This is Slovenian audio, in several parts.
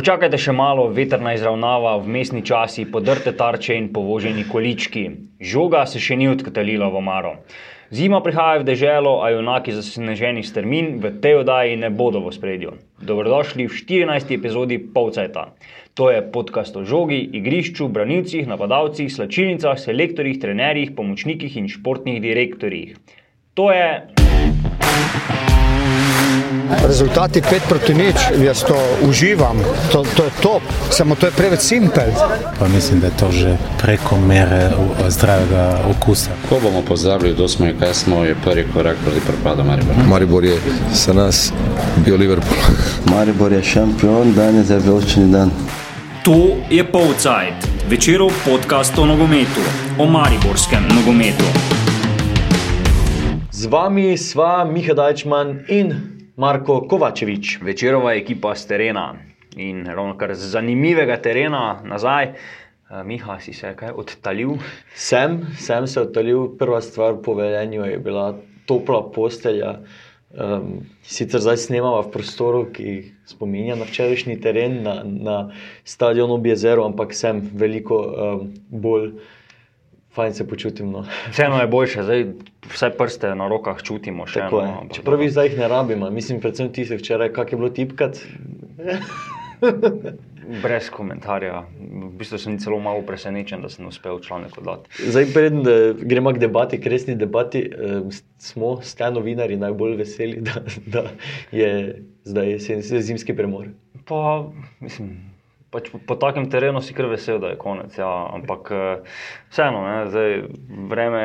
Počakajte še malo, veterna izravnava, vmesni časi, podrte tarče in povoženi količki. Žoga se še ni odkotalila v omaro. Zima prihaja v deželo, a junaki zasneženih strmin v tej oddaji ne bodo v spredju. Dobrodošli v 14. epizodi Polcajta. To je podcast o žogi, igrišču, branilcih, napadalcih, slačilnicah, selektorjih, trenerjih, pomočnikih in športnih direktorjih. To je. Rezultati 5 proti nič, jaz to uživam, to, to je top, samo to je preveč simpel. Pa mislim, da je to že preko mere u- zdravega okusa. Ko bomo pozabili, kdo smo in kaj smo, je prvi korak proti propadu Maribora. Maribor je za nas bio Liverpool. Maribor je šampion, danes je veličini dan. To je Polcajt, večerov podcast o nogometu, o mariborskem nogometu. Z vami sva Miha Dajčman in Marko Kovačevič. Večerova ekipa z terena in ravno kar z zanimivega terena nazaj. Eh, Miha, si se kaj odtalil? Sem, sem se odtalil, prva stvar po vedenju je bila topla postelja. Um, sicer zdaj snemamo v prostoru, ki spominja na včerajšnji teren, na, na stadionu ob jezeru, ampak sem veliko um, bolj fajn se počutim. No. Vseeno je boljše, zdaj vse prste na rokah čutimo. Še, Tako je. no, ampak Čeprav zdaj jih ne rabimo, mislim, predvsem ti se včeraj, kak je bilo tipkat. Brez komentarja. V bistvu sem celo malo presenečen, da sem uspel članek oddati. Zdaj, preden da gremo k debati, k resni debati, eh, smo, ste novinari, najbolj veseli, da, da je zdaj jesen, zimski premor. Pa, mislim, pač po, po takem terenu si kar vesel, da je konec. Ja. Ampak eh, vseeno, ne, zdaj, vreme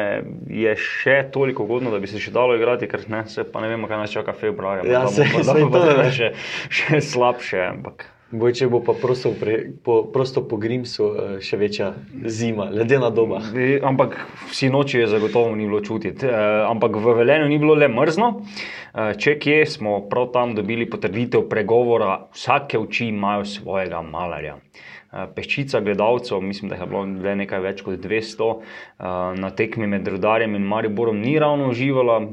je še toliko ugodno, da bi se še dalo igrati, ker ne, se pa ne vemo, kaj nas čaka februarja. Ja, bo- saj- morda saj bo pa to je. zdaj še, še slabše. Ampak, Boj, če bo pa prosto, pre, po, prosto po Grimsu eh, še večja zima, ledena doba. Ampak vsi noči je zagotovo ni bilo čutiti. E, ampak v Velenju ni bilo le mrzno. E, če kje smo prav tam dobili potrditev pregovora, vsake oči imajo svojega malarja. E, Peščica gledalcev, mislim, da je bilo le nekaj več kot 200, e, na tekmi med Rudarjem in Mariborom ni ravno uživala,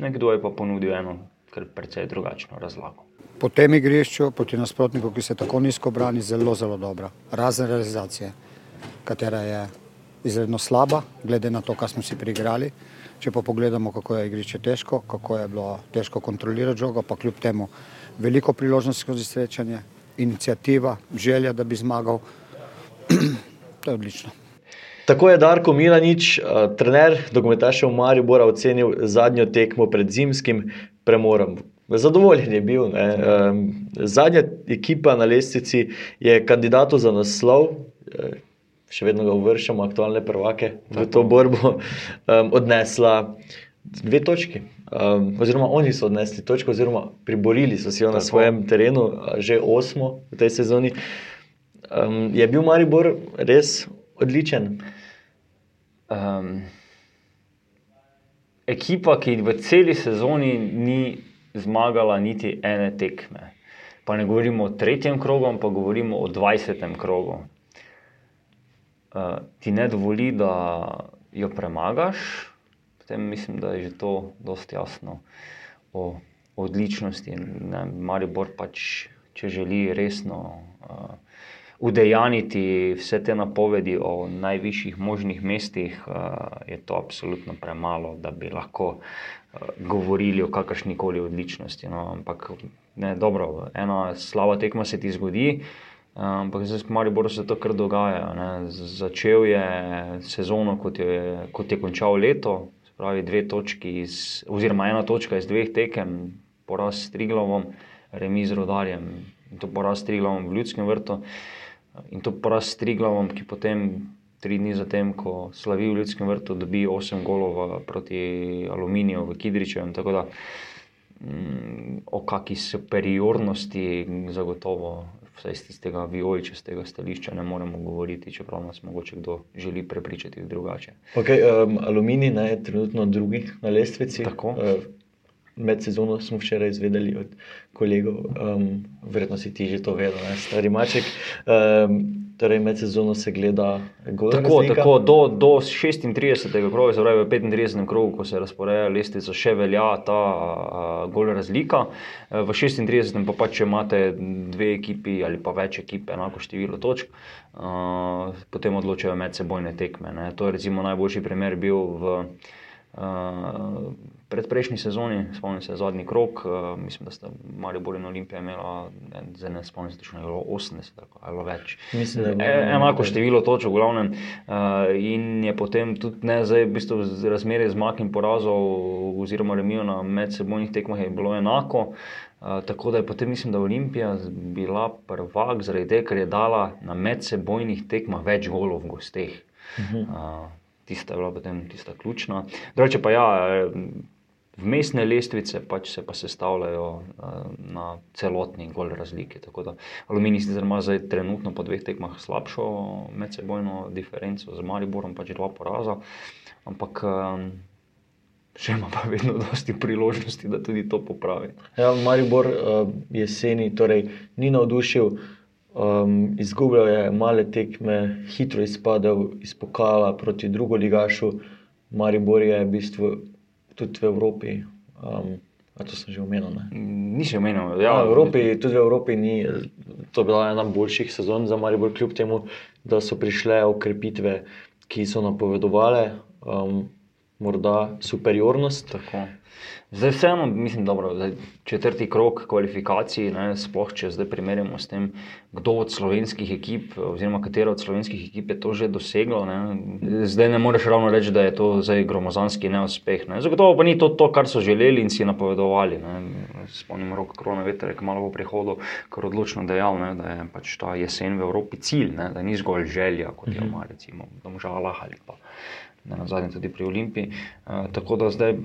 nekdo je pa ponudil eno, kar precej drugačno razlago. Po tem igrišču, proti nasprotniku, ki se tako nizko brani, zelo, zelo dobra. Razen realizacije, katera je izredno slaba, glede na to, kar smo si priigrali. Če pa pogledamo, kako je igrišče težko, kako je bilo težko kontrolirati žogo, pa kljub temu veliko priložnosti skozi srečanje, inicijativa, želja, da bi zmagal. to je odlično. Tako je Darko Milanič, eh, trener nogometašev Maribora, ocenil zadnjo tekmo pred zimskim premorom. Zadovoljen je bil. Ne. Zadnja ekipa na lestvici je kandidatu za naslov, eh, še vedno ga uvrščamo, aktualne prvake v to borbo, odnesla dve točki. Um, oziroma, oni so odnesli točko, oziroma priborili so si jo na Tako. svojem terenu, že osmo v tej sezoni. Um, je bil Maribor res odličen? Um, ekipa, ki v celi sezoni ni zmagala niti ene tekme. Pa ne govorimo o tretjem krogu, ampak govorimo o dvajsetem krogu. Uh, ti ne dovoli, da jo premagaš, potem mislim, da je že to dosti jasno o, odličnosti. Ne, Maribor pač, če želi resno uh, udejaniti vse te napovedi o najvišjih možnih mestih, uh, je to absolutno premalo, da bi lahko govorili o kakršni koli odličnosti. No. Ampak, ne, dobro, ena slaba tekma se ti zgodi. Ampak zdaj v Mariboru se to kar dogaja. Ne. Začel je sezono, kot je, kot je končal leto, pravi dve točki, iz, oziroma ena točka iz dveh tekem, poraz s Triglavom, remi z Rodarjem in to poraz s Triglavom v Ljudskem vrtu. In to poraz s Triglavom, ki potem tri dni zatem, ko slavi v Ljudskem vrtu, dobi 8 golov proti Aluminiju v Kidriču. Tako da mm, o kakšni superiornosti zagotovo, vsaj iz tistega vijoličastega stališča, ne moremo govoriti, čeprav nas mogoče kdo želi prepričati drugače. Okay, um, aluminij ne, je trenutno drugi na lestvici. Tako. Uh, med sezono smo včeraj izvedeli od kolegov, um, verjetno si ti že to vedel, ne? stari maček. Um, torej, med sezono se gleda gor. Tako, tako do, do 36. kroga, se pravi v 35. krogu, ko se razporeja lestvica, še velja ta uh, gol razlika. V 36. pa pač, če imate dve ekipi ali pa več ekip, enako število točk, uh, potem odločajo medsebojne tekme. Ne? To je recimo najboljši primer bil v. Uh, pred prejšnji sezoni, spomnim se zadnji krok, uh, mislim, da sta Maribor in Olimpija imela, zdaj ne spomnim se, če je bilo 80 ali več. Mislim, da e, enako število točk, v glavnem. Uh, in je potem tudi ne, zdaj v bistvu razmerje zmag in porazov, oziroma remijo na medsebojnih tekmah, je bilo enako. Uh, tako da je potem, mislim, da Olimpija bila prvak zaradi tega, ker je dala na medsebojnih tekmah več golov v gosteh. Uh -huh. uh, tista je bila potem tista ključna. Drugače pa ja. Vmesne lestvice pač se pa sestavljajo uh, na celotni gol razliki. Tako da Aluminij ima zdaj trenutno po dveh tekmah slabšo medsebojno diferenco, z Mariborom pač dva poraza, ampak um, še ima pa vedno dosti priložnosti, da tudi to popravi. Ja, Maribor uh, jeseni torej, ni navdušil, um, izgubljal je male tekme, hitro izpadel iz pokala proti drugo ligašu. Maribor je v bistvu tudi v Evropi. Um, to sem že omenil. Ne? Nisi omenil, ja, v Evropi, tudi v Evropi ni. To je bila ena boljših sezon za Maribor, kljub temu, da so prišle okrepitve, ki so napovedovale um, morda superiornost. Tako. Zdaj, vseeno, mislim, da je četrti krok kvalifikacij, ne, sploh če zdaj primerjamo s tem, kdo od slovenskih ekip, oziroma katera od slovenskih ekip je to že doseglo. Ne. Zdaj ne moreš ravno reči, da je to zdaj gromozanski neuspeh. Ne. Zagotovo pa ni to, to, kar so želeli in si napovedovali. Spomnim rok korona veter, ki malo po prihodu, kar odločno dejal, ne, da je pač ta jesen v Evropi cilj, ne, da ni zgolj želja, kot je mhm. ima recimo v Domžalah ali pa na zadnje tudi pri Olimpiji. Uh, tako da zdaj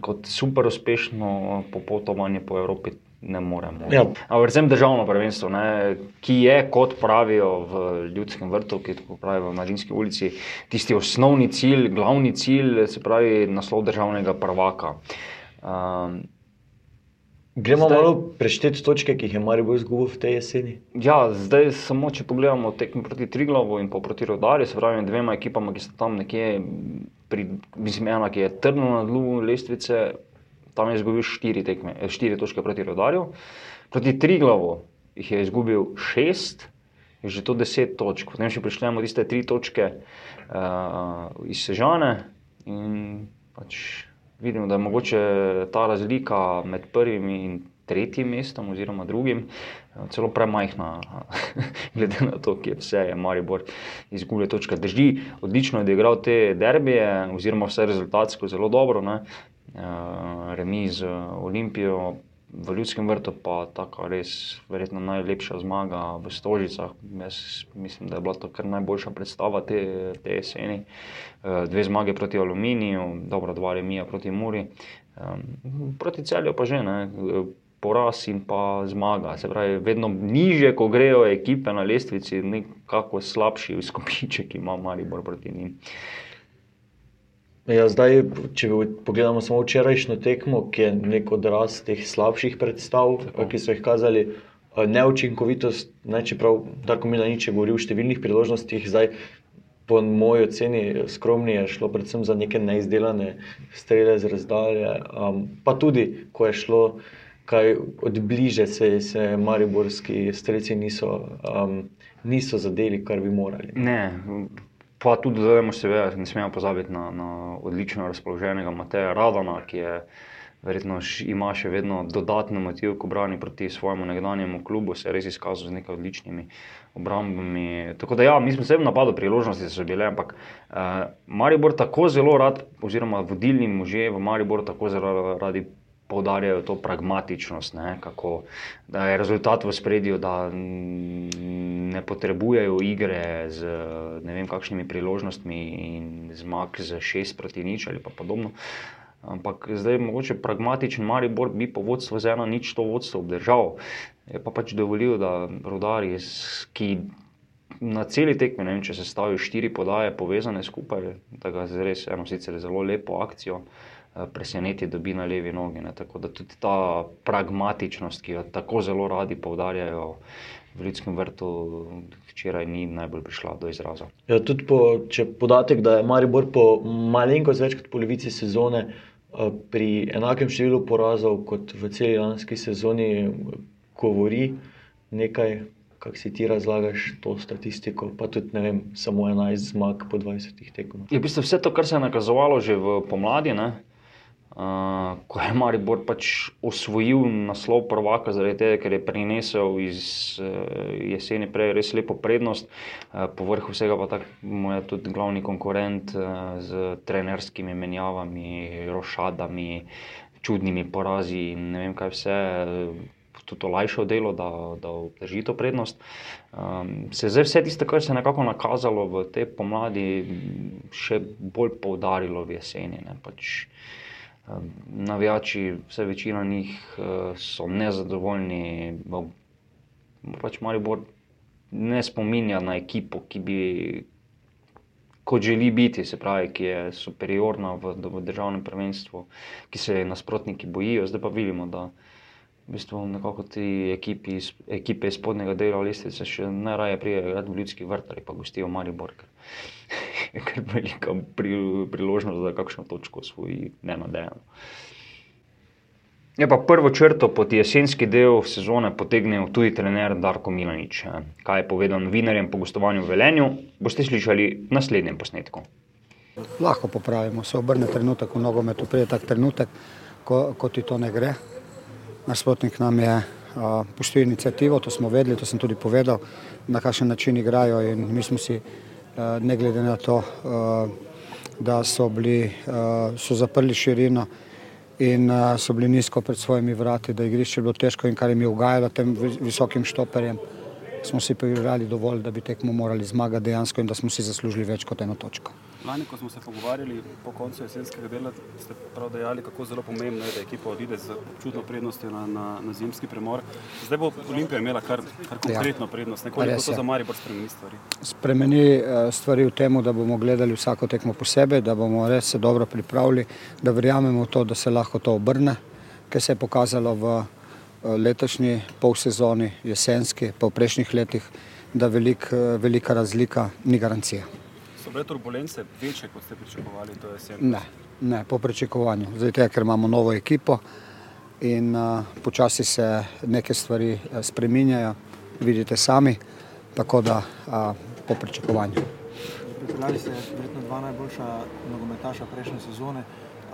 kot super uspešno popotovanje po Evropi. Ne moremo. Ja. Predvsem državno prvenstvo, ne, ki je, kot pravijo v Ljudskem vrtu, ki tako pravijo v Mladinski ulici, tisti osnovni cilj, glavni cilj, se pravi naslov državnega prvaka. Um, Gremo zdaj, malo prešteti točke, ki jih je Marijo izgubil v tej jeseni. Ja, zdaj samo če pogledamo tekmo proti Triglavu in proti Rodarju, se pravi dvema ekipama, ki sta tam nekje pri, mislim, ena, ki je trdno na dnu lestvice, tam je izgubil štiri, tekme, eh, štiri točke proti Rodarju. Proti Triglavu jih je izgubil šest, je že to deset točk. Potem še prišljemo tiste tri točke uh, iz Sežane in pač vidimo, da je mogoče ta razlika med prvim in tretjim mestom, oziroma drugim, celo premajhna, glede na to, kje vse je Maribor izgubil. Drži, odlično je odigral te derbije, oziroma vse rezultatsko zelo dobro, ne? remi z Olimpijo. V Ljudskem vrtu pa tako res, verjetno najlepša zmaga v Stožicah. Jaz mislim, da je bila to kar najboljša predstava te, te jeseni. Dve zmage proti Aluminiju, dobro, dva remija proti Muri, proti celju pa že ne poraz in pa zmaga. Se pravi, vedno niže, ko grejo ekipe na lestvici, nekako slabši izkupiček ima Maribor proti njim. Ja, zdaj, če pogledamo samo včerajšnjo tekmo, ki je nek odraz teh slabših predstav, Tako. ki so jih kazali, neučinkovitost, ne, čeprav tako mi na nič govori o številnih priložnostih, zdaj po moji oceni skromni je šlo predvsem za neke neizdelane strele z razdalje, um, pa tudi, ko je šlo kaj od bliže se, se mariborski strelci niso, um, niso zadeli, kar bi morali. Ne. Pa tudi, da vemo, seveda, ne smemo pozabiti na, na odlično razpoloženega Mateja Radona, ki je verjetno ima še vedno dodatne motive, ko brani proti svojemu nekdanjemu klubu, se je res izkazal z nekaj odličnimi obrambami. Tako da, ja, mi smo se v napadu priložnosti so bile, ampak uh, Maribor tako zelo rad, oziroma vodilni možje v Mariboru tako zelo radi poudarjajo to pragmatičnost, ne, kako, da je rezultat v spredju, da ne potrebujejo igre z ne vem kakšnimi priložnostmi in zmag z šest proti nič ali pa podobno. Ampak zdaj je mogoče pragmatičen Maribor bi po vodstvu z eno nič to vodstvo obdržal. Je pa pač dovolil, da rodari, ki na celi tekmi, ne vem, če se stavijo štiri podaje povezane skupaj, da ga zres eno sicer zelo lepo akcijo eh, preseneti dobi na levi nogi. Ne. Tako da tudi ta pragmatičnost, ki jo tako zelo radi poudarjajo v ljudskem vrtu, včeraj ni najbolj prišla do izraza. Ja, tudi po, če podatek, da je Maribor po malenkost več kot polovici sezone eh, pri enakem številu porazov kot v celi lanski sezoni, govori nekaj, kako si ti razlagaš to statistiko, pa tudi ne vem, samo 11 zmag po 20 tekmah. Je v bistvu vse to, kar se je nakazovalo že v pomladi. Ne? Uh, ko je Maribor pač osvojil naslov prvaka, zaradi tega, ker je prinesel iz uh, jeseni prej res lepo prednost, uh, povrh vsega pa tak, je tudi glavni konkurent uh, z trenerskimi menjavami, rošadami, čudnimi porazi in ne vem kaj vse. Uh, Tudi olajšal delo, da, da obdrži to prednost. Um, se je vse tisto, kar se je nekako nakazalo v tej pomladi, še bolj poudarilo v jeseni. Pač, navijači, vse večina njih uh, so nezadovoljni. Pač Maribor ne spominja na ekipo, ki bi, kot želi biti, se pravi, ki je superiorna v, v državnem prvenstvu, ki se nasprotniki bojijo. Zdaj pa vidimo, da v bistvu nekako ti ekipi, ekipe iz spodnjega dela listice še najraje prijajo v ljudski vrt ali pa gostijo Maribor. kar velika priložnost, da kakšno točko svoji ne nadejamo. Je pa prvo črto pod jesenski del sezone potegnil tudi trener Darko Milanič. Kaj je povedal novinarjem po gostovanju v Velenju, boste slišali v naslednjem posnetku. Lahko popravimo, se obrne trenutek v nogometu, pride tak trenutek, ko, ko ti to ne gre. Nasprotnik nam je pustil inicijativo, to smo vedeli, to sem tudi povedal, na kakšen način igrajo in mi smo si Eh, ne glede na to, eh, da so, bili, eh, so zaprli širino in so bili nizko pred svojimi vrati, da je igrišče bilo težko in kar jim je ugajalo tem visokim štoperjem, smo si prigrali dovolj, da bi tekmo morali zmagati dejansko in da smo si zaslužili več kot eno točko. Lani, ko smo se pogovarjali po koncu jesenskega dela, ste prav dejali, kako zelo pomembno je, da ekipa odide z občutno prednostjo na, na, na zimski premor. Zdaj bo Olimpija imela kar, kar ja. konkretno ja. prednost. Nekoliko to za Maribor spremeni stvari. Spremeni eh, stvari v tem, da bomo gledali vsako tekmo posebej, da bomo res se dobro pripravili, da verjamemo v to, da se lahko to obrne, ker se je pokazalo v eh, letošnji polsezoni, jesenski, pa v prejšnjih letih, da velik, eh, velika razlika ni garancija. So bile turbulence večje, kot ste pričakovali? Ne, ne, po pričakovanju. Zdaj, te, ker imamo novo ekipo in uh, počasi se neke stvari uh, spreminjajo, vidite sami, tako da uh, po pričakovanju. Pripravili ste verjetno dva najboljša nogometaša prejšnje sezone.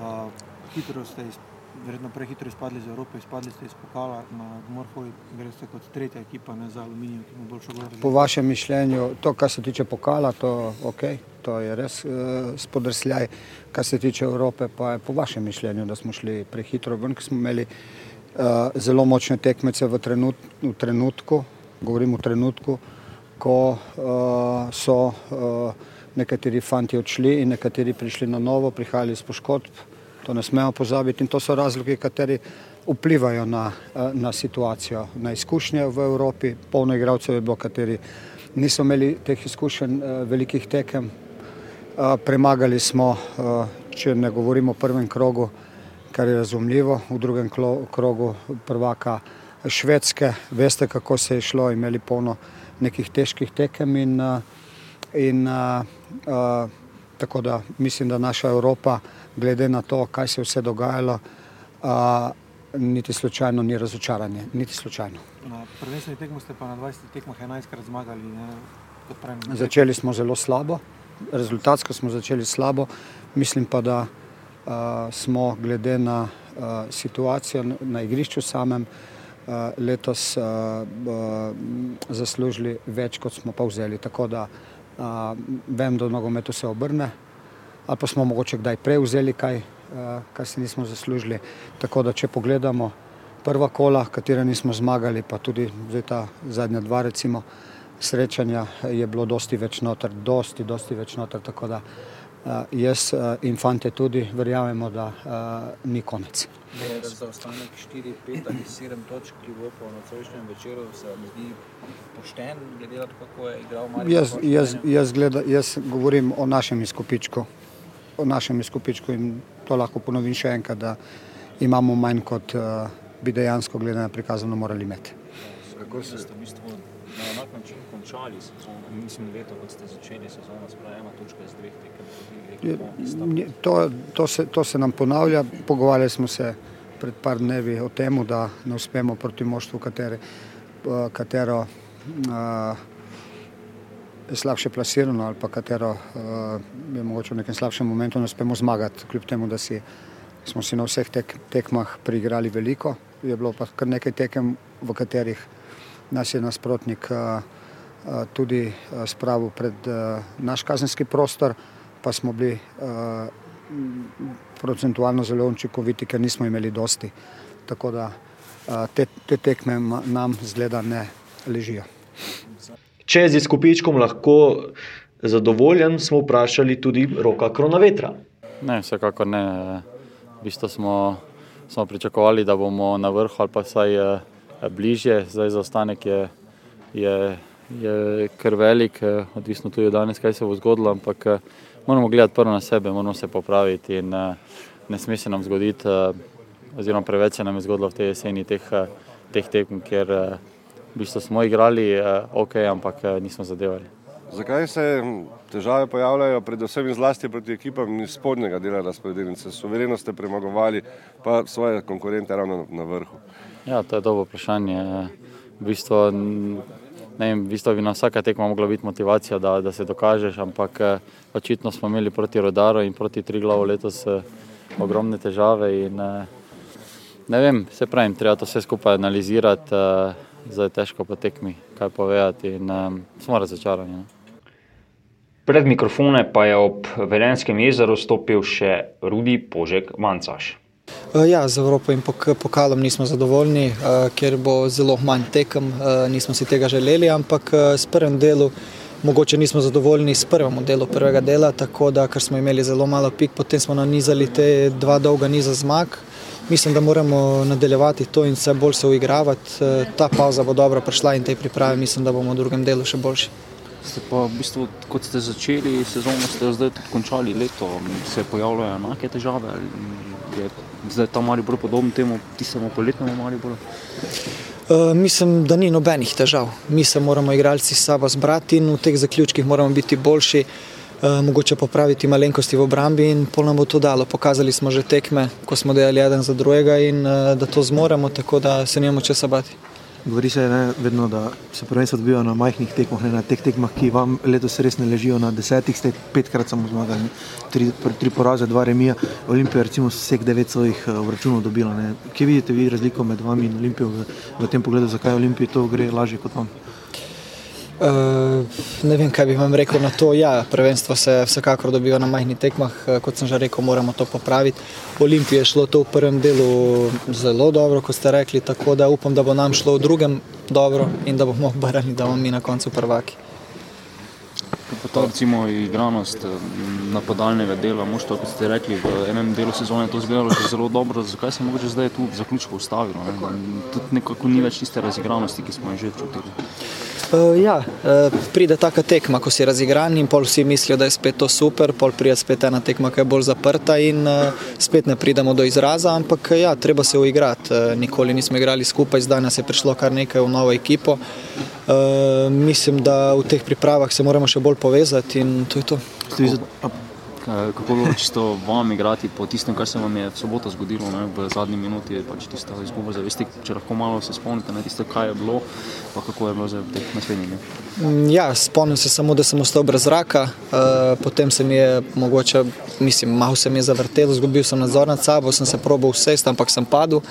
Uh, hitro ste izpeljali verjetno prehitro izpadli iz Evrope, izpadli ste iz pokala na Morfoli, greste kot tretja ekipa, ne za aluminij, ki ima boljšo gor. Po vašem mišljenju, to, kar se tiče pokala, to, okay, to je res uh, spodrsljaj, kar se tiče Evrope, pa je po vašem mišljenju, da smo šli prehitro ven, ker smo imeli uh, zelo močne tekmece v, trenut, v trenutku, govorim v trenutku, ko uh, so uh, nekateri fanti odšli in nekateri prišli na novo, prihajali iz poškodb. To ne smemo pozabiti in to so razlogi, kateri vplivajo na, eh, na situacijo, na izkušnje v Evropi. Polno igralcev je bilo, kateri niso imeli teh izkušenj eh, velikih tekem. Eh, premagali smo, če ne govorimo o prvem krogu, kar je razumljivo, v drugem krogu prvaka Švedske. Veste, kako se je šlo, imeli polno nekih težkih tekem in, in tako da mislim, da naša Evropa glede na to, kaj se je vse dogajalo, a, niti slučajno ni razočaranje. Niti slučajno. Na prvenstveni tekmo ste pa na 20 tekmah 11 krat zmagali. Začeli smo zelo slabo, rezultatsko smo začeli slabo, mislim pa, da a, smo glede na a, situacijo na igrišču samem a, letos a, a, zaslužili več, kot smo pa vzeli. Tako da a, vem, da v nogometu se obrne ali pa smo mogoče kdaj prej vzeli kaj, eh, kar si nismo zaslužili. Tako da, če pogledamo prva kola, katera nismo zmagali, pa tudi zdaj ta zadnja dva, recimo, srečanja, je bilo dosti več noter, dosti, dosti več noter. Tako da eh, jaz eh, in fante tudi verjamemo, da ni konec. Za ostanek 4, 5 ali 7 točk, ki bo po nocojšnjem večeru, se mi zdi pošten, glede na to, kako je igral Marijo. Jaz, jaz, jaz, jaz govorim o našem izkupičku o našem izkupičku in to lahko ponovim še enkrat, da imamo manj, kot uh, bi dejansko gledano prikazano morali imeti. Kako ste v bistvu na enak način končali sezono? Mislim, leto, kot ste začeli sezono, spravi ena točka iz dveh tekem. To, to, se, to se nam ponavlja. Pogovarjali smo se pred par dnevi o tem, da ne uspemo proti moštvu, kateri, katero uh, slabše plasirano ali pa katero uh, je mogoče v nekem slabšem momentu ne uspemo zmagati, kljub temu, da si, smo si na vseh tek, tekmah priigrali veliko. Je bilo pa kar nekaj tekem, v katerih nas je nasprotnik uh, uh, tudi uh, spravil pred uh, naš kazenski prostor, pa smo bili uh, procentualno zelo učinkoviti, ker nismo imeli dosti. Tako da uh, te, te tekme nam zgleda ne ležijo. Če z izkupičkom lahko zadovoljen, smo vprašali tudi roka kronovetra. Ne, vsekakor ne. V bistvu smo, smo pričakovali, da bomo na vrhu ali pa vsaj eh, bližje. Zdaj zaostanek je, je, je kar velik, eh, odvisno tudi od danes, kaj se bo zgodilo, ampak eh, moramo gledati prvo na sebe, moramo se popraviti in ne sme se nam zgoditi, oziroma preveč se nam je zgodilo v tej jeseni teh, teh tekm, ker v bistvu smo igrali ok, ampak nismo zadevali. Zakaj se težave pojavljajo, predvsem in zlasti proti ekipam iz spodnjega dela razpredelnice? Suvereno ste premagovali pa svoje konkurente ravno na vrhu. Ja, to je dobro vprašanje. V bistvu, ne vem, v bistvu bi na vsaka tekma mogla biti motivacija, da, da se dokažeš, ampak očitno smo imeli proti Rodaru in proti Triglavu letos ogromne težave in ne vem, se pravim, treba to vse skupaj analizirati, zdaj težko po tekmi kaj povedati in smo razočarani. Ne? Pred mikrofone pa je ob Velenskem jezeru stopil še Rudi Požek Mancaš. Ja, z Evropo in pokalom nismo zadovoljni, ker bo zelo manj tekem, nismo si tega želeli, ampak s prvim delom mogoče nismo zadovoljni s prvim delom prvega dela, tako da ker smo imeli zelo malo pik, potem smo nanizali te dva dolga niza zmag. Mislim, da moramo nadaljevati to in se bolj se uigravati. Ta pauza bo dobro prišla in te priprave mislim, da bomo v drugem delu še boljši. Ste pa v bistvu, kot ste začeli sezono, ste zdaj tudi končali leto, se pojavljajo enake težave. Je zdaj ta Maribor podoben temu, tistemu poletnemu Mariboru? Uh, mislim, da ni nobenih težav. Mi se moramo igralci s sabo zbrati in v teh zaključkih moramo biti boljši, uh, mogoče popraviti malenkosti v obrambi in pol nam bo to dalo. Pokazali smo že tekme, ko smo delali eden za drugega in uh, da to zmoremo, tako da se nimamo česa bati. Govori se ne, vedno, da se prvenstvo odvija na majhnih tekmah, ne na teh tekmah, ki vam letos res ne ležijo na desetih, ste petkrat samo zmagali, tri, tri poraze, dva remija. Olimpija je vseh devet svojih obračunov dobila. Ne. Kje vidite vi razliko med vami in Olimpijo v, v tem pogledu, zakaj Olimpiji to gre lažje kot vam? Uh, ne vem, kaj bi vam rekel na to. Ja, prvenstvo se vsekakor dobiva na majhnih tekmah, kot sem že rekel, moramo to popraviti. Olimpije je šlo to v prvem delu zelo dobro, kot ste rekli, tako da upam, da bo nam šlo v drugem dobro in da bomo obrali, da bomo mi na koncu prvaki. Pa ta recimo igranost napadalnega dela, moštva, kot ste rekli, v enem delu sezone to izgledalo zelo dobro, zakaj se mogoče zdaj tu v zaključku ustavilo? Ne? Tudi nekako ni več tiste razigranosti, ki smo jo že čutili. Uh, ja, uh, pride taka tekma, ko si razigran in pol vsi mislijo, da je spet to super, pol pride spet ena tekma, ki je bolj zaprta in uh, spet ne pridemo do izraza, ampak ja, treba se uigrati. Uh, nikoli nismo igrali skupaj, zdaj nas je prišlo kar nekaj v novo ekipo. Uh, mislim, da v teh pripravah se moramo še bolj povezati in to je to. Kako je bilo čisto vam igrati po tistem, kar se vam je v soboto zgodilo, ne, v zadnji minuti, pač tista izguba zavesti, če lahko malo se spomnite na tisto, kaj je bilo, pa kako je bilo zdaj v teh naslednjih. Ja, spomnim se samo, da sem ostal brez zraka, uh, potem se mi je mogoče, mislim, malo se mi je zavrtelo, izgubil sem nadzor nad sabo, sem se probal usesti, ampak sem padel.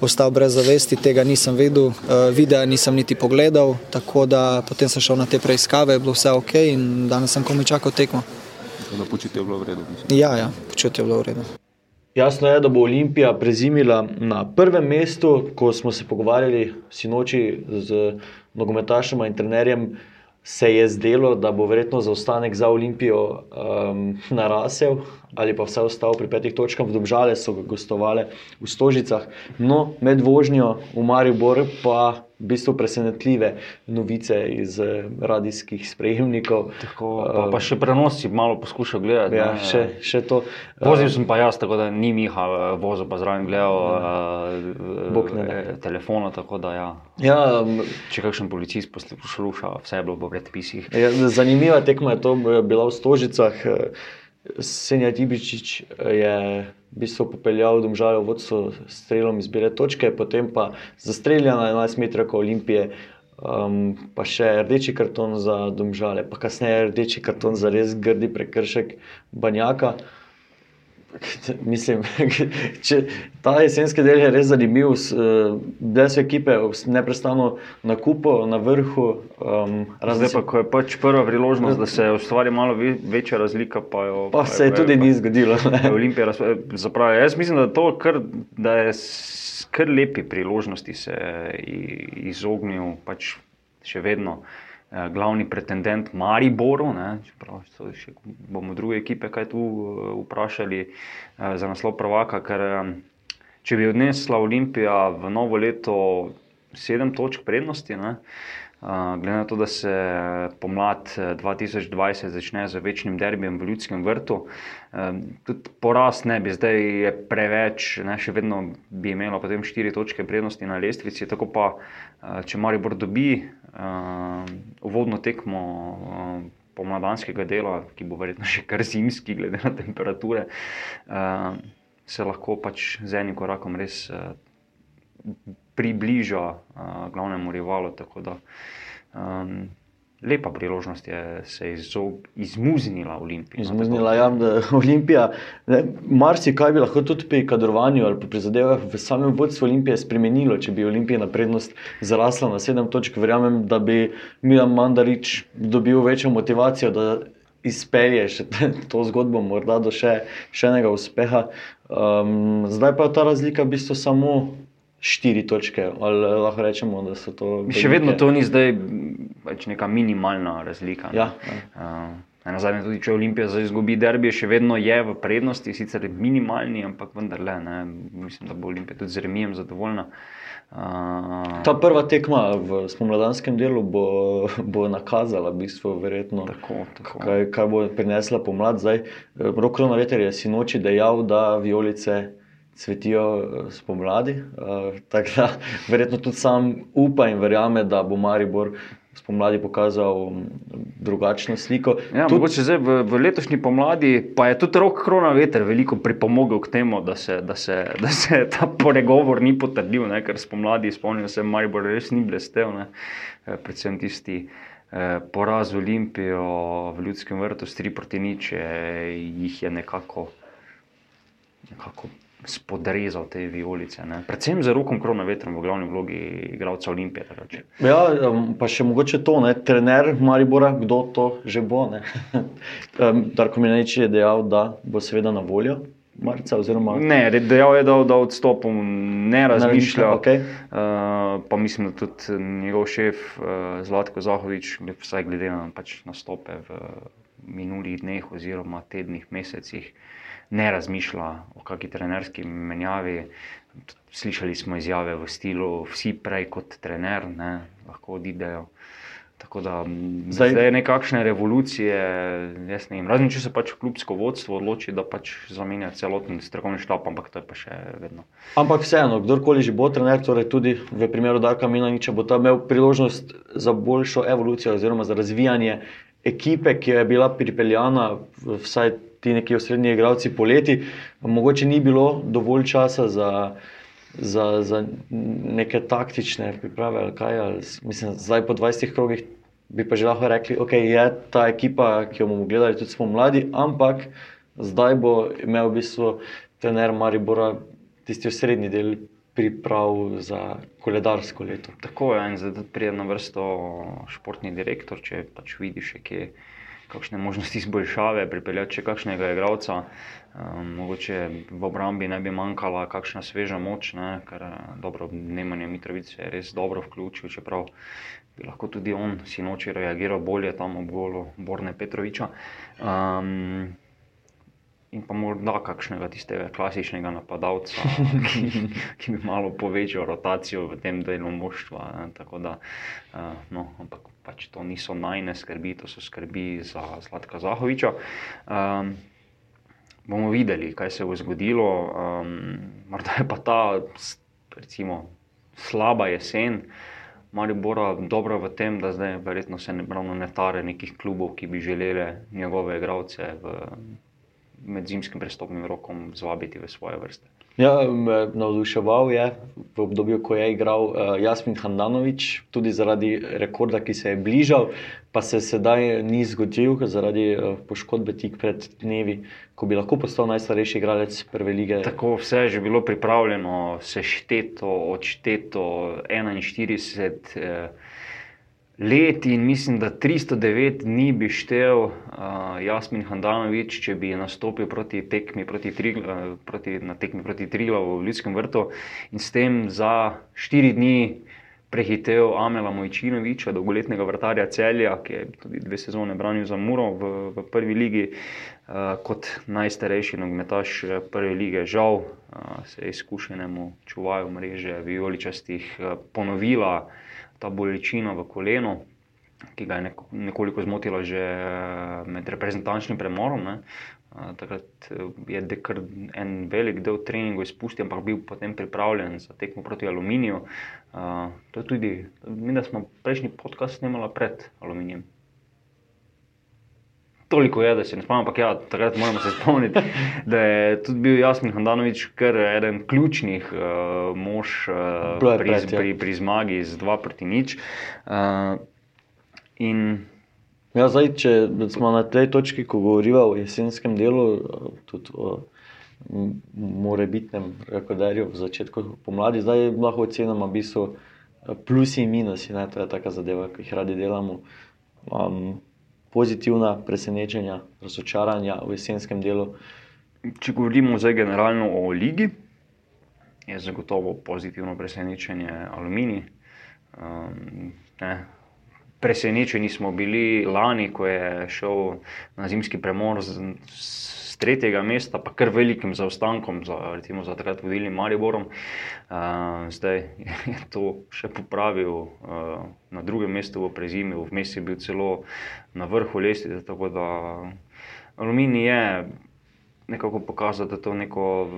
Ostal brez zavesti, tega nisem videl, uh, videa nisem niti pogledal, tako da potem sem šel na te preiskave, je bilo vse ok in danes sem komi čakal tekmo. Da počutje je bilo v redu. Ja, ja, počutje je bilo v redu. Jasno je, da bo Olimpija prezimila na prvem mestu, ko smo se pogovarjali sinoči z nogometašem in trenerjem. Se je zdelo, da bo verjetno zaostanek za Olimpijo um, narasel, ali pa vse ostalo pri petih točkah, v Dobžale so gostovali v Stožicah, no med vožnjo v Maribor pa v bistvu presenetljive novice iz eh, radijskih sprejemnikov. Tako, pa, pa še prenos si malo poskušal gledati. Ja, ne, še, še to. Vozil sem pa jaz, tako da ni Miha eh, vozil, pa zraven gledal da. telefona. Da, ja. Ja, Če kakšen policist posluša, vse je bilo po predpisih. Ja, zanimiva tekma je to eh, bila v Stožicah. Eh, Senja Tibičič je v bistvu popeljal domžale v vodstvo s strelom iz bele točke, potem pa zastreljena 11 metrov Olimpije, um, pa še rdeči karton za domžale, pa kasneje rdeči karton za res grdi prekršek Banjaka. Mislim, če ta jesenski del je res zanimiv, eh, bile so ekipe neprestano na kupu, na vrhu. Um, Zdaj pa, ko je pač prva priložnost, da se ustvari malo ve- večja razlika, pa, jo, Pa se je tudi ni zgodilo. Olimpija zapravi. Jaz mislim, da, to kar, da je kar lepi priložnosti se i- izognil pač še vedno. eh, Glavni pretendent Mariboru, ne, čeprav so še, bomo druge ekipe kaj tu eh, vprašali eh, za naslov prvaka, ker eh, če bi odnesla Olimpija v novo leto sedem točk prednosti, ne, glede na to, da se pomlad eh, 2020 začne z večnim derbijem v Ljudskem vrtu, tudi porast ne bi zdaj je preveč, ne, še vedno bi imela potem štiri točke prednosti na lestvici. Tako pa, če Maribor dobi uvodno tekmo uh, pomladanskega dela, ki bo verjetno še kar zimski, glede na temperature, uh, se lahko pač z enim korakom res. Uh, približa uh, glavnemu rivalu. Tako da um, lepa priložnost je se izog, izmuznila Olimpija. Izmuznila je ja, Olimpija. ne, Marsikaj bi lahko tudi pri kadrovanju ali pri prizadevah v samem vodstvu Olimpije spremenilo, če bi Olimpija na prednost zrasla na sedem točk. Verjamem, da bi Milan Mandarič dobil večjo motivacijo, da izpelje še te- to zgodbo, morda do še, še enega uspeha. Um, zdaj pa je ta razlika v bistvu samo štiri točke, ali lahko rečemo, da so to. Še vedno velike- to ni zdaj pač neka minimalna razlika. ne. Ja, Uh, Na zadnje, tudi če Olimpija zdaj izgubi derbi, še vedno je v prednosti, sicer minimalni, ampak vendarle. Ne. Mislim, da bo Olimpija tudi z remijem zadovoljna. Uh, Ta prva tekma v spomladanskem delu bo, bo nakazala, v bistvu, verjetno, tako, tako. Kaj, kaj bo prinesla pomlad. Zdaj, Rokrona veter je sinoči dejal, da vijolice cvetijo eh, spomladi. Uh, tako da verjetno tudi sam upa in verjame, da bo Maribor spomladi pokazal mm, drugačno sliko. Ja, Tudi- mogoče zdaj v, v letošnji pomladi pa je tudi rok korona veter veliko pripomogel k temu, da se, da se, da se ta pregovor ni potrdil, ne, ker spomladi, spomnim se, Maribor res ni blestev, ne, eh, predvsem tisti eh, poraz Olimpijo v Ljudskem vrtu s 3 proti nič, eh, jih je nekako, nekako spodrezal te vijolice. Ne. Predvsem za rokom korona vetrom v glavni vlogi igralca Olimpije. drugače. Ja, em, pa še mogoče to, ne, trener Maribora, kdo to že bo. ne. Em, Darko Minanič je dejal, da bo seveda na voljo marca. Oziroma, Ne, dejal je, da, da odstopom ne razmišlja. okej. Uh, pa mislim, da tudi njegov šef uh, Zlatko Zahovič, vsaj glede na pač nastope v minulih dneh oziroma tednih, mesecih, ne razmišlja o kakšni trenerski menjavi. Slišali smo izjave v stilu, vsi prej kot trener, ne, lahko odidejo. Tako da Zdaj- zdaj, nekakšne revolucije, jaz ne vem. Razen če se pač klubsko vodstvo odloči, da pač zamenja celoten strokovni štab, ampak to je pa še vedno. Ampak vseeno, kdorkoli že bo trener, torej tudi v primeru Darka Minaniča, bo tam imel priložnost za boljšo evolucijo oziroma za razvijanje ekipe, ki je bila pripeljana, vsaj ti neki osrednji igralci poleti. Mogoče ni bilo dovolj časa za, za, za neke taktične priprave ali kaj. Ali, mislim, zdaj po 20 krogih bi pa že lahko rekli, da okay, je ta ekipa, ki jo bomo gledali, tudi smo mladi, ampak zdaj bo imel v bistvu trener Maribora tisti osrednji del priprav za koledarsko leto. Tako je, in zdaj pride na vrsto športni direktor, če pač vidiš, kje kakšne možnosti izboljšave, pripeljati še kakšnega igralca. Um, mogoče v obrambi ne bi manjkala kakšna sveža moč, ne, ker eh, dobro, Nemanja Mitrovic je res dobro vključil, čeprav bi lahko tudi on sinoči reagiral bolje tam ob golu Borne Petroviča. Um, in pa morda kakšnega tistega klasičnega napadalca, ki, ki bi malo povečal rotacijo v tem delu moštva. Ne, tako da, uh, no, ampak pač to niso najne skrbi, to so skrbi za Zlatka Zahoviča. Um, bomo videli, kaj se bo zgodilo. Um, morda je pa ta, recimo, slaba jesen. Maribora dobro v tem, da zdaj verjetno se ne, ne tare nekih klubov, ki bi želeli njegove igralce v med zimskim prestopnim rokom zvabiti v svoje vrste. Ja, navduševal je v obdobju, ko je igral uh, Jasmin Handanovič, tudi zaradi rekorda, ki se je bližal, pa se sedaj ni zgodil zaradi uh, poškodbe tik pred dnevi, ko bi lahko postal najstarejši igralec prve lige. Tako vse je že bilo pripravljeno, sešteto, odšteto 41. Uh, let in mislim, da 309 dni bi štel uh, Jasmin Handanovič, če bi nastopil proti tekmi proti, uh, proti, na tekmi proti Trilavu v Ljudskem vrtu in s tem za 4 dni prehitev Amela Mojčinoviča, dolgoletnega vrtarja Celja, ki je tudi dve sezone branil za Muro v, v prvi ligi. Uh, kot najstarejši nogometaš prve lige, žal uh, se je izkušenemu čuvaju mreže vijoličastih uh, ponovila ta bolečina v kolenu, ki ga je nekoliko zmotila že eh, med reprezentančnim premorom. Ne. Eh, takrat eh, je kar en velik del treninga izpustil, ampak bil potem pripravljen za tekmo proti aluminiju. To je tudi, mi smo prejšnji podcast snimali pred aluminijem toliko je, da se ne spomnim, ampak ja, takrat moramo se spomniti, da je tudi bil Jasmin Handanovič, ker je eden ključnih uh, mož uh, pri, pred, ja. pri, pri zmagi z 2 proti nič. Uh, in Ja, zdaj, če smo na tej točki, ko govorimo o jesenskem delu, tudi o morebitnem rekorderju v začetku pomladi, zdaj lahko ocenimo v bistvu plusi in minusi, ne, to je taka zadeva, ki jih radi delamo. Um, pozitivna presenečenja, razočaranja v jesenskem delu. Če govorimo zdaj generalno o ligi, je zagotovo pozitivno presenečenje aluminij. Um, Presenečeni smo bili lani, ko je šel na zimski premor z, z tretjega mesta, pa kar velikim zaostankom za, recimo, za takrat vodilnim Mariborom. Uh, zdaj je to še popravil uh, na drugem mestu v prezimi, vmes je bil celo na vrhu lestvice. Tako da aluminij je nekako pokazal, da je to neko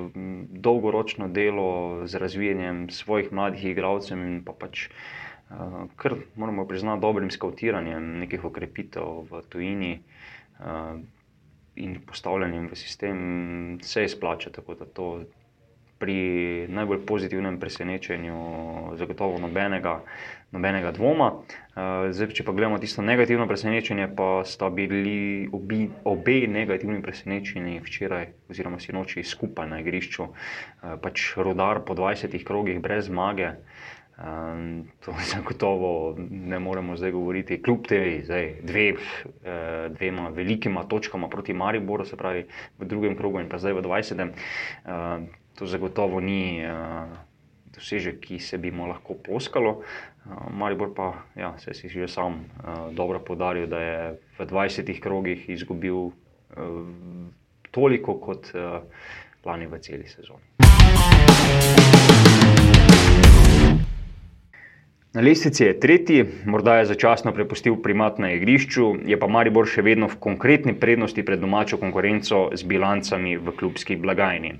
dolgoročno delo z razvijanjem svojih mladih igralcev in pa pač kar moramo priznati dobrim skautiranjem nekih okrepitev v tujini in postavljanjem v sistem, se izplača. Tako da to pri najbolj pozitivnem presenečenju zagotovo nobenega, nobenega dvoma. Zdaj, če pa gledamo tisto negativno presenečenje, pa sta bili obi, obe negativni presenečenji včeraj oziroma sinoči skupaj na igrišču. Pač rodar po 20 krogih brez zmage. Um, to zagotovo ne moremo zdaj govoriti, kljub temu, da je dve, dvema velikima točkama proti Mariboru, se pravi v drugem krogu in pa zdaj v 20. Uh, to zagotovo ni uh, dosežek, ki se bi mu lahko poskalo. Uh, Maribor pa ja, se je že sam uh, dobro podaril, da je v 20 krogih izgubil uh, toliko kot uh, lani v celi sezoni. Na lestvici je tretji, morda je začasno prepustil primat na igrišču, je pa Maribor še vedno v konkretni prednosti pred domačo konkurenco z bilancami v klubski blagajni.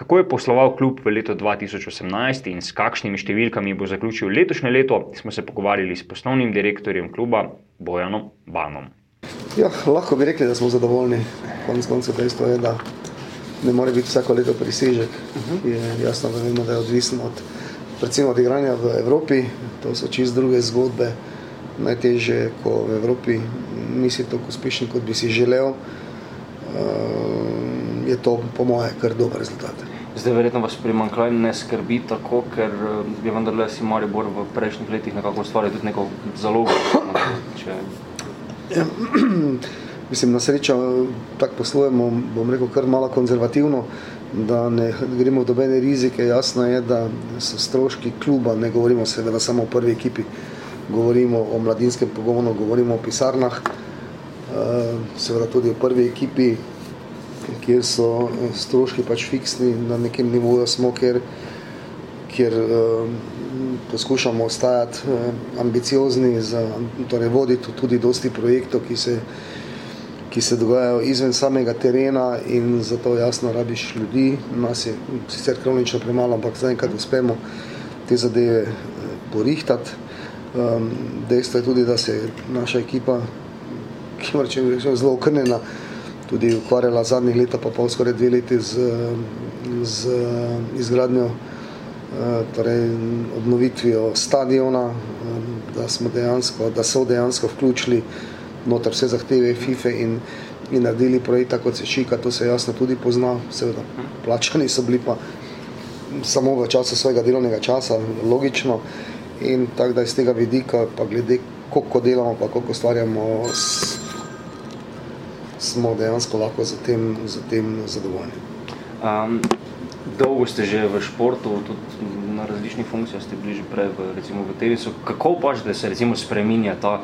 Kako je posloval klub v letu 2018 in s kakšnimi številkami bo zaključil letošnje leto, smo se pogovarjali s poslovnim direktorjem kluba Bojanom Banom. Ja, lahko bi rekli, da smo zadovoljni. Konec koncev dejstvo je, da ne more biti vsako leto prisežek. Uh -huh. Je jasno, da vemo, da je odvisno od predvsem od igranja v Evropi, to so čist druge zgodbe, najtežje, ko v Evropi nisi tako uspešen, kot bi si želel, uh, je to po moje kar dober rezultat. Zdaj, verjetno vas primankljaj ne skrbi tako, ker je eh, vendarle si Maribor v prejšnjih letih nekako ustvaril tudi neko zalogo. Če... Ja, mislim, na srečo tako poslujemo, bom rekel, kar malo konzervativno da ne gremo v dobene rizike. Jasno je, da so stroški kluba, ne govorimo seveda samo o prvi ekipi, govorimo o mladinskem pogonu, govorimo o pisarnah, eh, seveda tudi o prvi ekipi. kjer so stroški pač fiksni, na nekem nivoju smo, kjer, kjer poskušamo ostajati ambiciozni, za, torej voditi tudi dosti projektov, ki se, ki se dogajajo izven samega terena in zato jasno rabiš ljudi. Nas je sicer kronično premalo, ampak zaenkrat uspemo te zadeve porihtati. Um, dejstvo je tudi, da se je naša ekipa, ki je rečem, zelo okrnjena, tudi ukvarjala zadnjih leta, pa pol skoraj dve leti z, z izgradnjo, uh, torej obnovitvijo stadiona, da, dejansko, da so dejansko vključili noter vse zahteve FIFA in, in naredili projekt, kot se šika, to se jasno tudi pozna, seveda plačani so bili pa samo v času svojega delovnega časa, logično. In tako da iz tega vidika, pa glede koliko delamo, pa koliko ustvarjamo, smo dejansko lahko za tem, za tem zadovoljni. Um, dolgo ste že v športu, tudi na različnih funkcijah ste bili že prej v, recimo, v tenisu. Kako pač, da se recimo spreminja ta,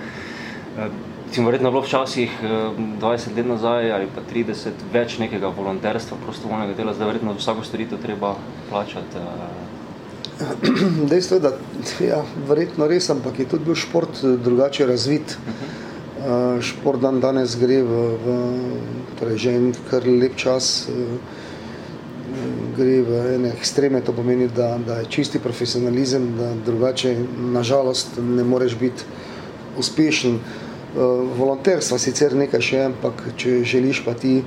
recimo, verjetno bilo včasih 20 let nazaj ali pa 30 več nekega volonterstva, prostovoljnega dela, zdaj verjetno vsako storitev treba plačati. Dejstvo je, da ja, verjetno res, ampak je tudi bil šport drugače razvit. Uh, šport dan danes gre v, v torej že en kar lep čas, gre v ene ekstreme, to pomeni, da, da je čisti profesionalizem, da drugače nažalost ne moreš biti uspešen. Uh, volonterstva sicer nekaj še, ampak če želiš pa ti uh,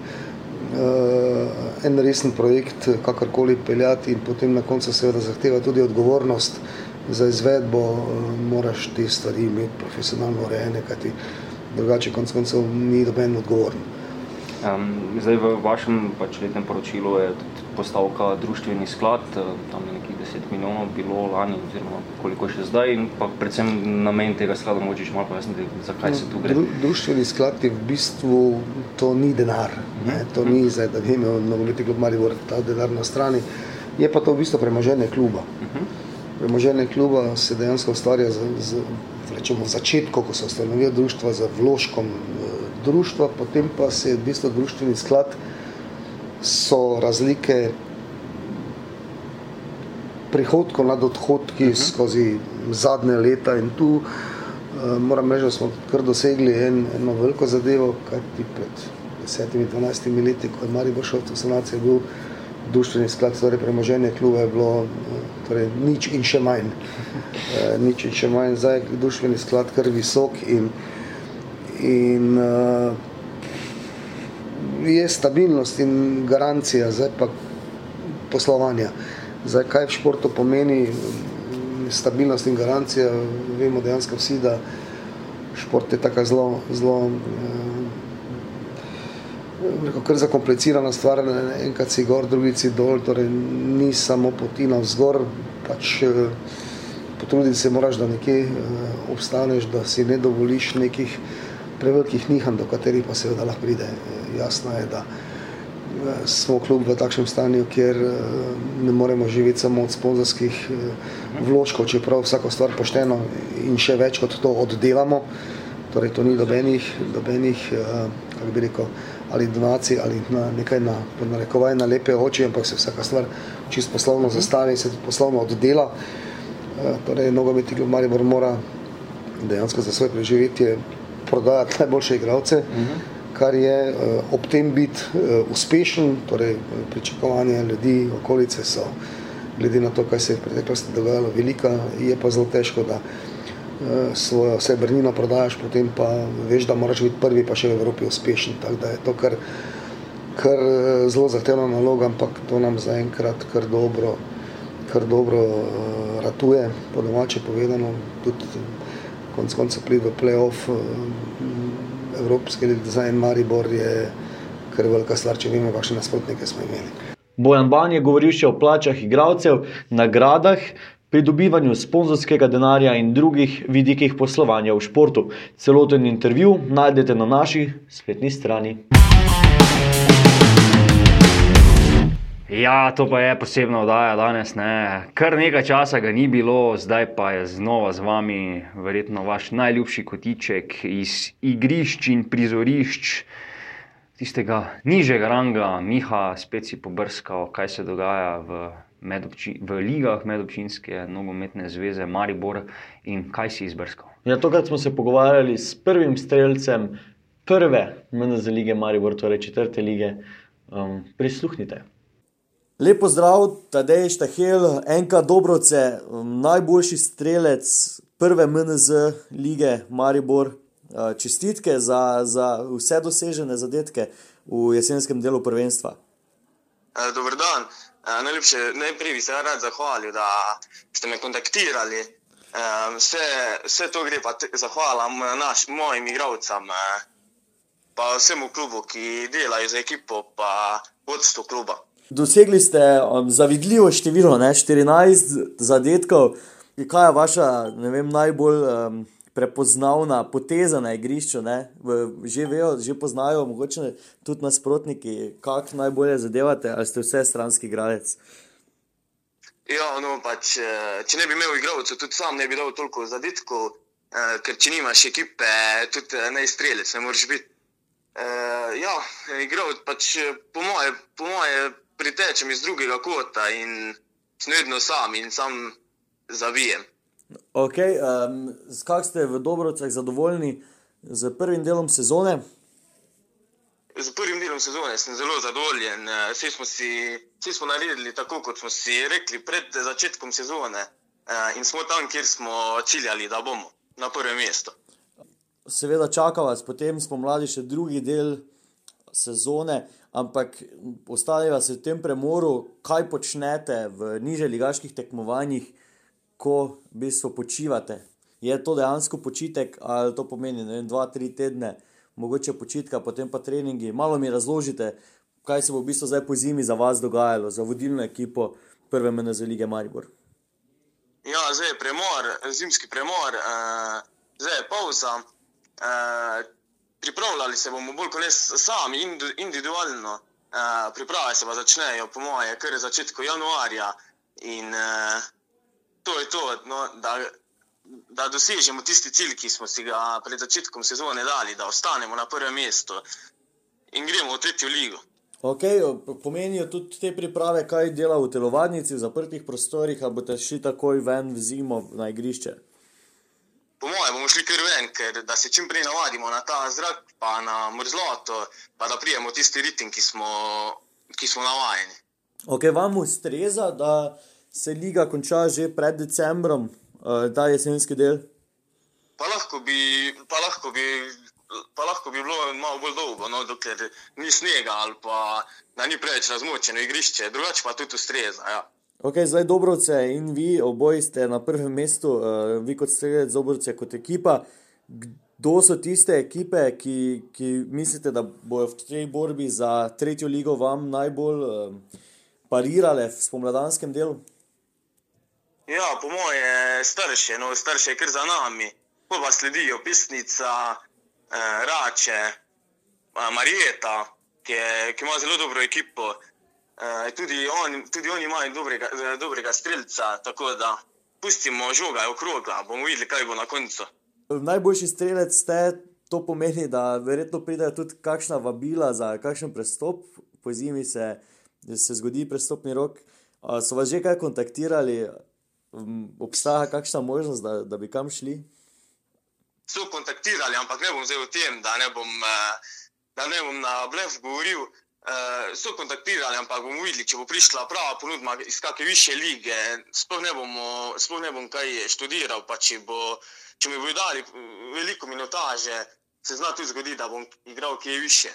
en resen projekt kakorkoli peljati in potem na koncu seveda zahteva tudi odgovornost za izvedbo, uh, moraš te stvari imeti profesionalno urejene, kajti drugače konc koncev ni doben odgovoren. Um, zdaj v vašem pač letnem poročilu je postavka društveni sklad, tam je nekih 10 milijonov bilo lani, oziroma koliko še zdaj, in pa predvsem namen tega sklada, mogoče še malo pojasniti, zakaj se tu gre. Dru, društveni sklad je v bistvu, to ni denar, ne, to ni zdaj, da bi imel nogometni klub Maribor ta denar na strani, je pa to v bistvu premoženje kluba. Premoženje kluba se dejansko ustvarja z, z rečemo, začetku, ko se ustanovijo društva za vložkom društva, potem pa se v bistvu društveni sklad so razlike prihodkov nad odhodki uh -huh. skozi zadnje leta in tu uh, moram reči, da smo kar dosegli en, eno veliko zadevo, kajti pred desetimi, dvanajstimi leti, ko je Maribor šel v sanacijo, je bil društveni sklad, torej premoženje kluba je bilo torej, nič in še manj. Uh, nič in še manj, zdaj je društveni sklad kar visok in in uh, je stabilnost in garancija, zdaj pa poslovanja. Zdaj, kaj v športu pomeni stabilnost in garancija, vemo dejansko vsi, da šport je tako zelo, zelo kar zakomplicirana stvar, enkrat si gor, drugi si dol, torej ni samo poti navzgor, pač uh, potruditi se moraš, da nekje uh, obstaneš, da si ne dovoliš nekih prevelikih nihanj, do katerih pa seveda lahko pride. Jasno je, da smo kljub v takšnem stanju, kjer ne moremo živeti samo od sponzorskih vložkov, čeprav vsako stvar pošteno in še več kot to oddelamo. Torej, to ni dobenih, dobenih kako bi rekel, ali donacij ali na nekaj na, narekovaj na lepe oči, ampak se vsaka stvar čisto poslovno zastavi in se tudi poslovno oddela. Torej, nogometni klub Maribor mora dejansko za svoje preživetje prodajati najboljše igralce, uh -huh. Kar je uh, ob tem biti uh, uspešen, torej pričakovanja ljudi, okolice so, glede na to, kaj se je v preteklosti dogajalo, velika, je pa zelo težko, da svojo srebrnino prodajaš, potem pa veš, da moraš biti prvi, pa še v Evropi uspešen. Tako da je to kar, kar zelo zahtevna naloga, ampak to nam zaenkrat kar dobro, kar dobro ratuje, po domače povedano. Tudi, konc konca priti v play-off Za en Maribor je kar velika stvar, če vemo, kakšne nasprotnike smo imeli. Bojan Ban je govoril še o plačah igralcev, nagradah, pridobivanju sponzorskega denarja in drugih vidikih poslovanja v športu. Celoten intervju najdete na naši spletni strani. Ja, to pa je posebna oddaja danes. Ne. Kar nekaj časa ga ni bilo, zdaj pa je znova z vami, verjetno vaš najljubši kotiček iz igrišč in prizorišč. tistega nižjega ranga, Miha, spet si pobrskal, kaj se dogaja v, medobči, v ligah medobčinske nogometne zveze Maribor in kaj si izbrskal. Ja, tokrat smo se pogovarjali s prvim streljcem prve MNZ lige Maribor, torej četrte lige. Um, prisluhnite. Lepo zdrav, Tadej Štahel, enka Dobroce, najboljši strelec prve MNZ lige Maribor. Uh, čestitke za, za vse dosežene zadetke v jesenskem delu prvenstva. Uh, Dobro dan. Uh, najlepše, najprej bi se rad zahvalil, da ste me kontaktirali. Vse, vse to gre pa te- zahvala m- naš, mojim igravcem, pa vsemu klubu, ki delajo za ekipo, pa vodstvo kluba. Dosegli ste um, zavidljivo število, ne, 14 zadetkov. Kaj je vaša vem, najbolj um, prepoznavna poteza na igrišču? že vejo, že poznajo, mogoče tudi nasprotniki, kako najbolje zadevate, ali ste vse stranski igralec. Ja, no, pač, eh, če ne bi imel igralcev, tudi sam ne bi dal toliko zadetkov, eh, ker če nimaš ekipe, tudi eh, ne strelec, ne moreš biti. Uh, ja, igral, pač, eh, po moje, po moje pritečem iz drugega kota in sem vedno sam in sam zavijem. Okay, um, Kako ste v Dobrovcah zadovoljni z prvim delom sezone? Z prvim delom sezone sem zelo zadovoljen. Eh, Vsi smo, si, vsi smo naredili tako, kot smo si rekli pred začetkom sezone. eh, In smo tam, kjer smo ciljali, da bomo na prvem mestu. Seveda čaka vas potem spomladi še drugi del sezone, ampak ostali vas v tem premoru, kaj počnete v niže ligaških tekmovanjih, ko v bistvu počivate. Je to dejansko počitek ali to pomeni vem, dva, tri tedne, mogoče počitka, potem pa treningi. Malo mi razložite, kaj se bo v bistvu zdaj po zimi za vas dogajalo, za vodilno ekipo prve MNZ lige Maribor. Ja, zdaj je premor, zimski premor, uh, zdaj je pauza. Uh, pripravljali se bomo bolj kot ne sami, indu- individualno. Uh, priprave se pa začnejo, po moje, kar je začetku januarja. In uh, to je to, no, da, da dosežemo tisti cilj, ki smo si ga pred začetkom sezone dali, da ostanemo na prvem mestu in gremo v tretjo ligo. Okay, pomenijo tudi te priprave, kaj dela v telovadnici, v zaprtih prostorih, ali boste šli takoj ven v zimo na igrišče. Po mojem, bomo šli kar ven, ker da se čim prej navadimo na ta zrak, pa na mrzloto, pa da prijemo tisti ritem, ki smo, ki smo navajeni. Okay, vam ustreza, da se liga konča že pred decembrom, uh, ta jesenski del? Pa lahko bi, pa lahko bi, pa lahko bi bilo malo bolj dolgo, no, dokler ni snega ali pa da ni preveč razmočeno igrišče, drugače pa tudi ustreza. Ja. Okay, zdaj Dobrovce in vi, oboji ste na prvem mestu, uh, vi kot strelec Dobrovce, kot ekipa. Kdo so tiste ekipe, ki, ki mislite, da bodo v tej borbi za tretjo ligo vam najbolj uh, parirale v spomladanskem delu? Ja, po moje starše, no, starše je kar za nami. Pol pa sledijo Pisnica, eh, Rače, eh, Marijeta, ki, je, ki ima zelo dobro ekipo. Eh, tudi, on, tudi oni imajo dobrega, eh, dobrega streljca, tako da pustimo žoga okrogla, bomo videli, kaj bo na koncu. Najboljši strelec ste, to pomeni, da verjetno pridejo tudi kakšna vabila za kakšen prestop, po zimi se, se zgodi prestopni rok. A So vas že kaj kontaktirali, Um, obstaja kakšna možnost, da, da bi kam šli? So kontaktirali, ampak ne bom zdaj o tem, da ne bom, eh, da ne bom na blef govoril. Eh, So kontaktirali, ampak bomo videli, če bo prišla prava ponudba iz kakšne više lige. Sploh ne, bomo, sploh ne bom kaj študiral, če, bo, če mi bodo dali mm, veliko minutaže, se zna tudi zgoditi, da bom igral kje više.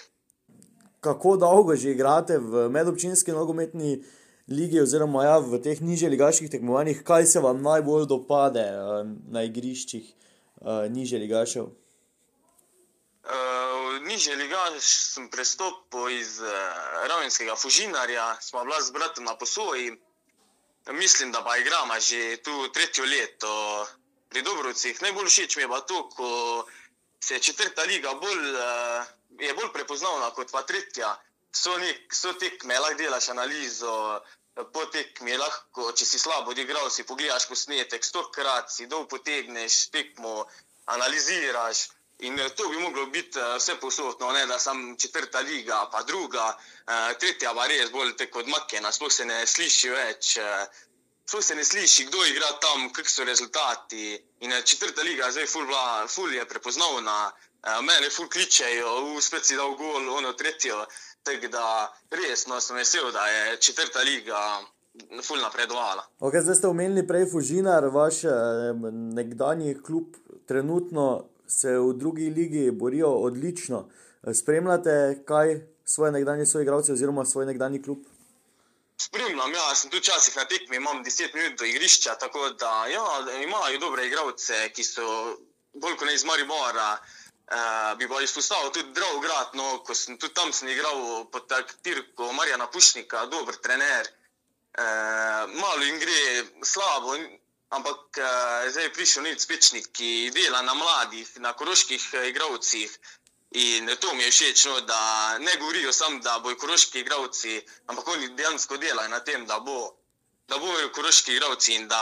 Kako dolgo že igrate v medobčinski nogometni ligi, oziroma ja, v teh nižjih ligaških tekmovanjih, kaj se vam najbolj dopade uh, na igriščih uh, nižje ligašev? Uh, nižje ligaš sem prestopil iz uh, Ravenskega Fužinarja, smo bila z bratom na posoji. Mislim, da pa igramo že tu tretjo leto pri Dobrovcih. Najbolj všeč mi je pa to, ko se četrta liga bolj, uh, je bolj prepoznavna kot pa tretja. So, nek, so tekme, lahko delaš analizo, po tekmi lahko, če si slabo odigral, si pogledaš posnetek, stokrat si dol potegneš tekmo, analiziraš. In eh, to bi moglo biti eh, vse posodno, ne da sem četrta liga, pa druga, eh, tretja pa res bolj tako odmaknjena, sploh se ne sliši več. Sploh se ne sliši, kdo igra tam, kakšni so rezultati. In četrta liga, zdaj ful, bla, ful je prepoznavna, mene ful kličejo, spet si dal gol, ono tretjo. Tako da resno sem vesel, da je četrta liga ful napredovala. Okay, zdaj ste omenili prej Fužinar, vaš nekdanji klub, trenutno se v drugi ligi borijo odlično. Spremljate, kaj svoje nekdanje soigralce oziroma svoj nekdani klub? Spremljam, ja, sem tu včasih na tekmi, imam 10 minut do igrišča, tako da ja, imajo dobre igralce, ki so bolj kot ne iz Maribora. Uh, bi pa izpostavil tudi Drago Grad, no, ko sem tudi tam sem igral pod taktirko Marjana Pušnika, dober trener. Uh, malo jim gre slabo, Ampak uh, zdaj je prišel nek spečnik, ki dela na mladih, na koroških uh, igravcih. In to mi je všeč, no, da ne govorijo samo, da bojo koroški igravci, ampak oni dejansko delajo na tem, da, bo, da bojo koroški igravci in da,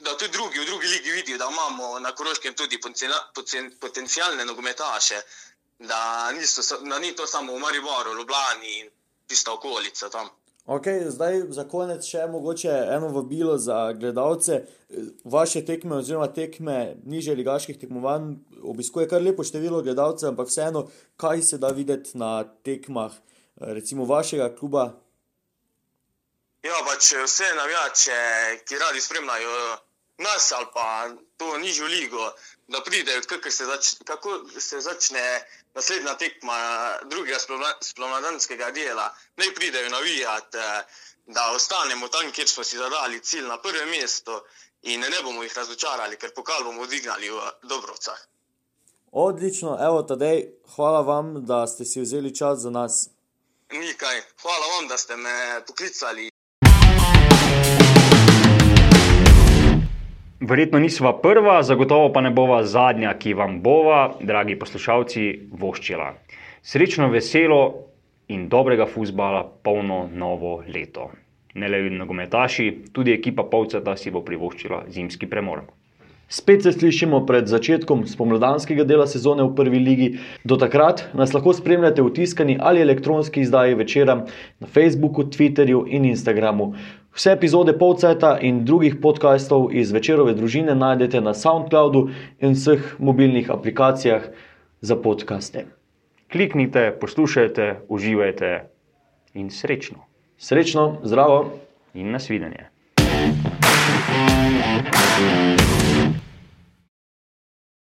da tudi drugi v drugi ligi vidijo, da imamo na koroškem tudi potencijalne nogometaše, da, niso, da ni to samo v Mariboru, Ljubljani in tista okolica tam. Okay, zdaj, za konec, še mogoče eno vabilo za gledalce. Vaše tekme, oziroma tekme niže ligaških tekmovanj, obiskuje kar lepo število gledalcev, ampak vseeno, kaj se da videti na tekmah, recimo vašega kluba? Ja, pač vse navijače, ki radi spremljajo nas ali pa to nižjo ligo, da pridejo, kako se, zač, kako se začne naslednja tekma drugega splomadanskega dela, ne pridejo navijati, da ostanemo tam, kjer smo si zadali cilj na prvem mestu in ne bomo jih razočarali, ker pokal bomo odignali v Dobrovcah. Odlično, evo tadej, hvala vam, da ste si vzeli čas za nas. Nikaj, hvala vam, da ste me poklicali. Verjetno nisva prva, zagotovo pa ne bova zadnja, ki vam bova, dragi poslušalci, voščila. Srečno, veselo in dobrega fusbala, polno novo leto. Ne le nogometaši, tudi ekipa Pavceta si bo privoščila zimski premor. Spet se slišimo pred začetkom spomladanskega dela sezone v prvi ligi. Do takrat nas lahko spremljate v tiskani ali elektronski izdaji večera na Facebooku, Twitterju in Instagramu. Vse epizode Povceta in drugih podkastov iz večerove družine najdete na SoundCloudu in vseh mobilnih aplikacijah za podkaste. Kliknite, poslušajte, uživajte in srečno. Srečno, zdravo in nasvidenje. thank you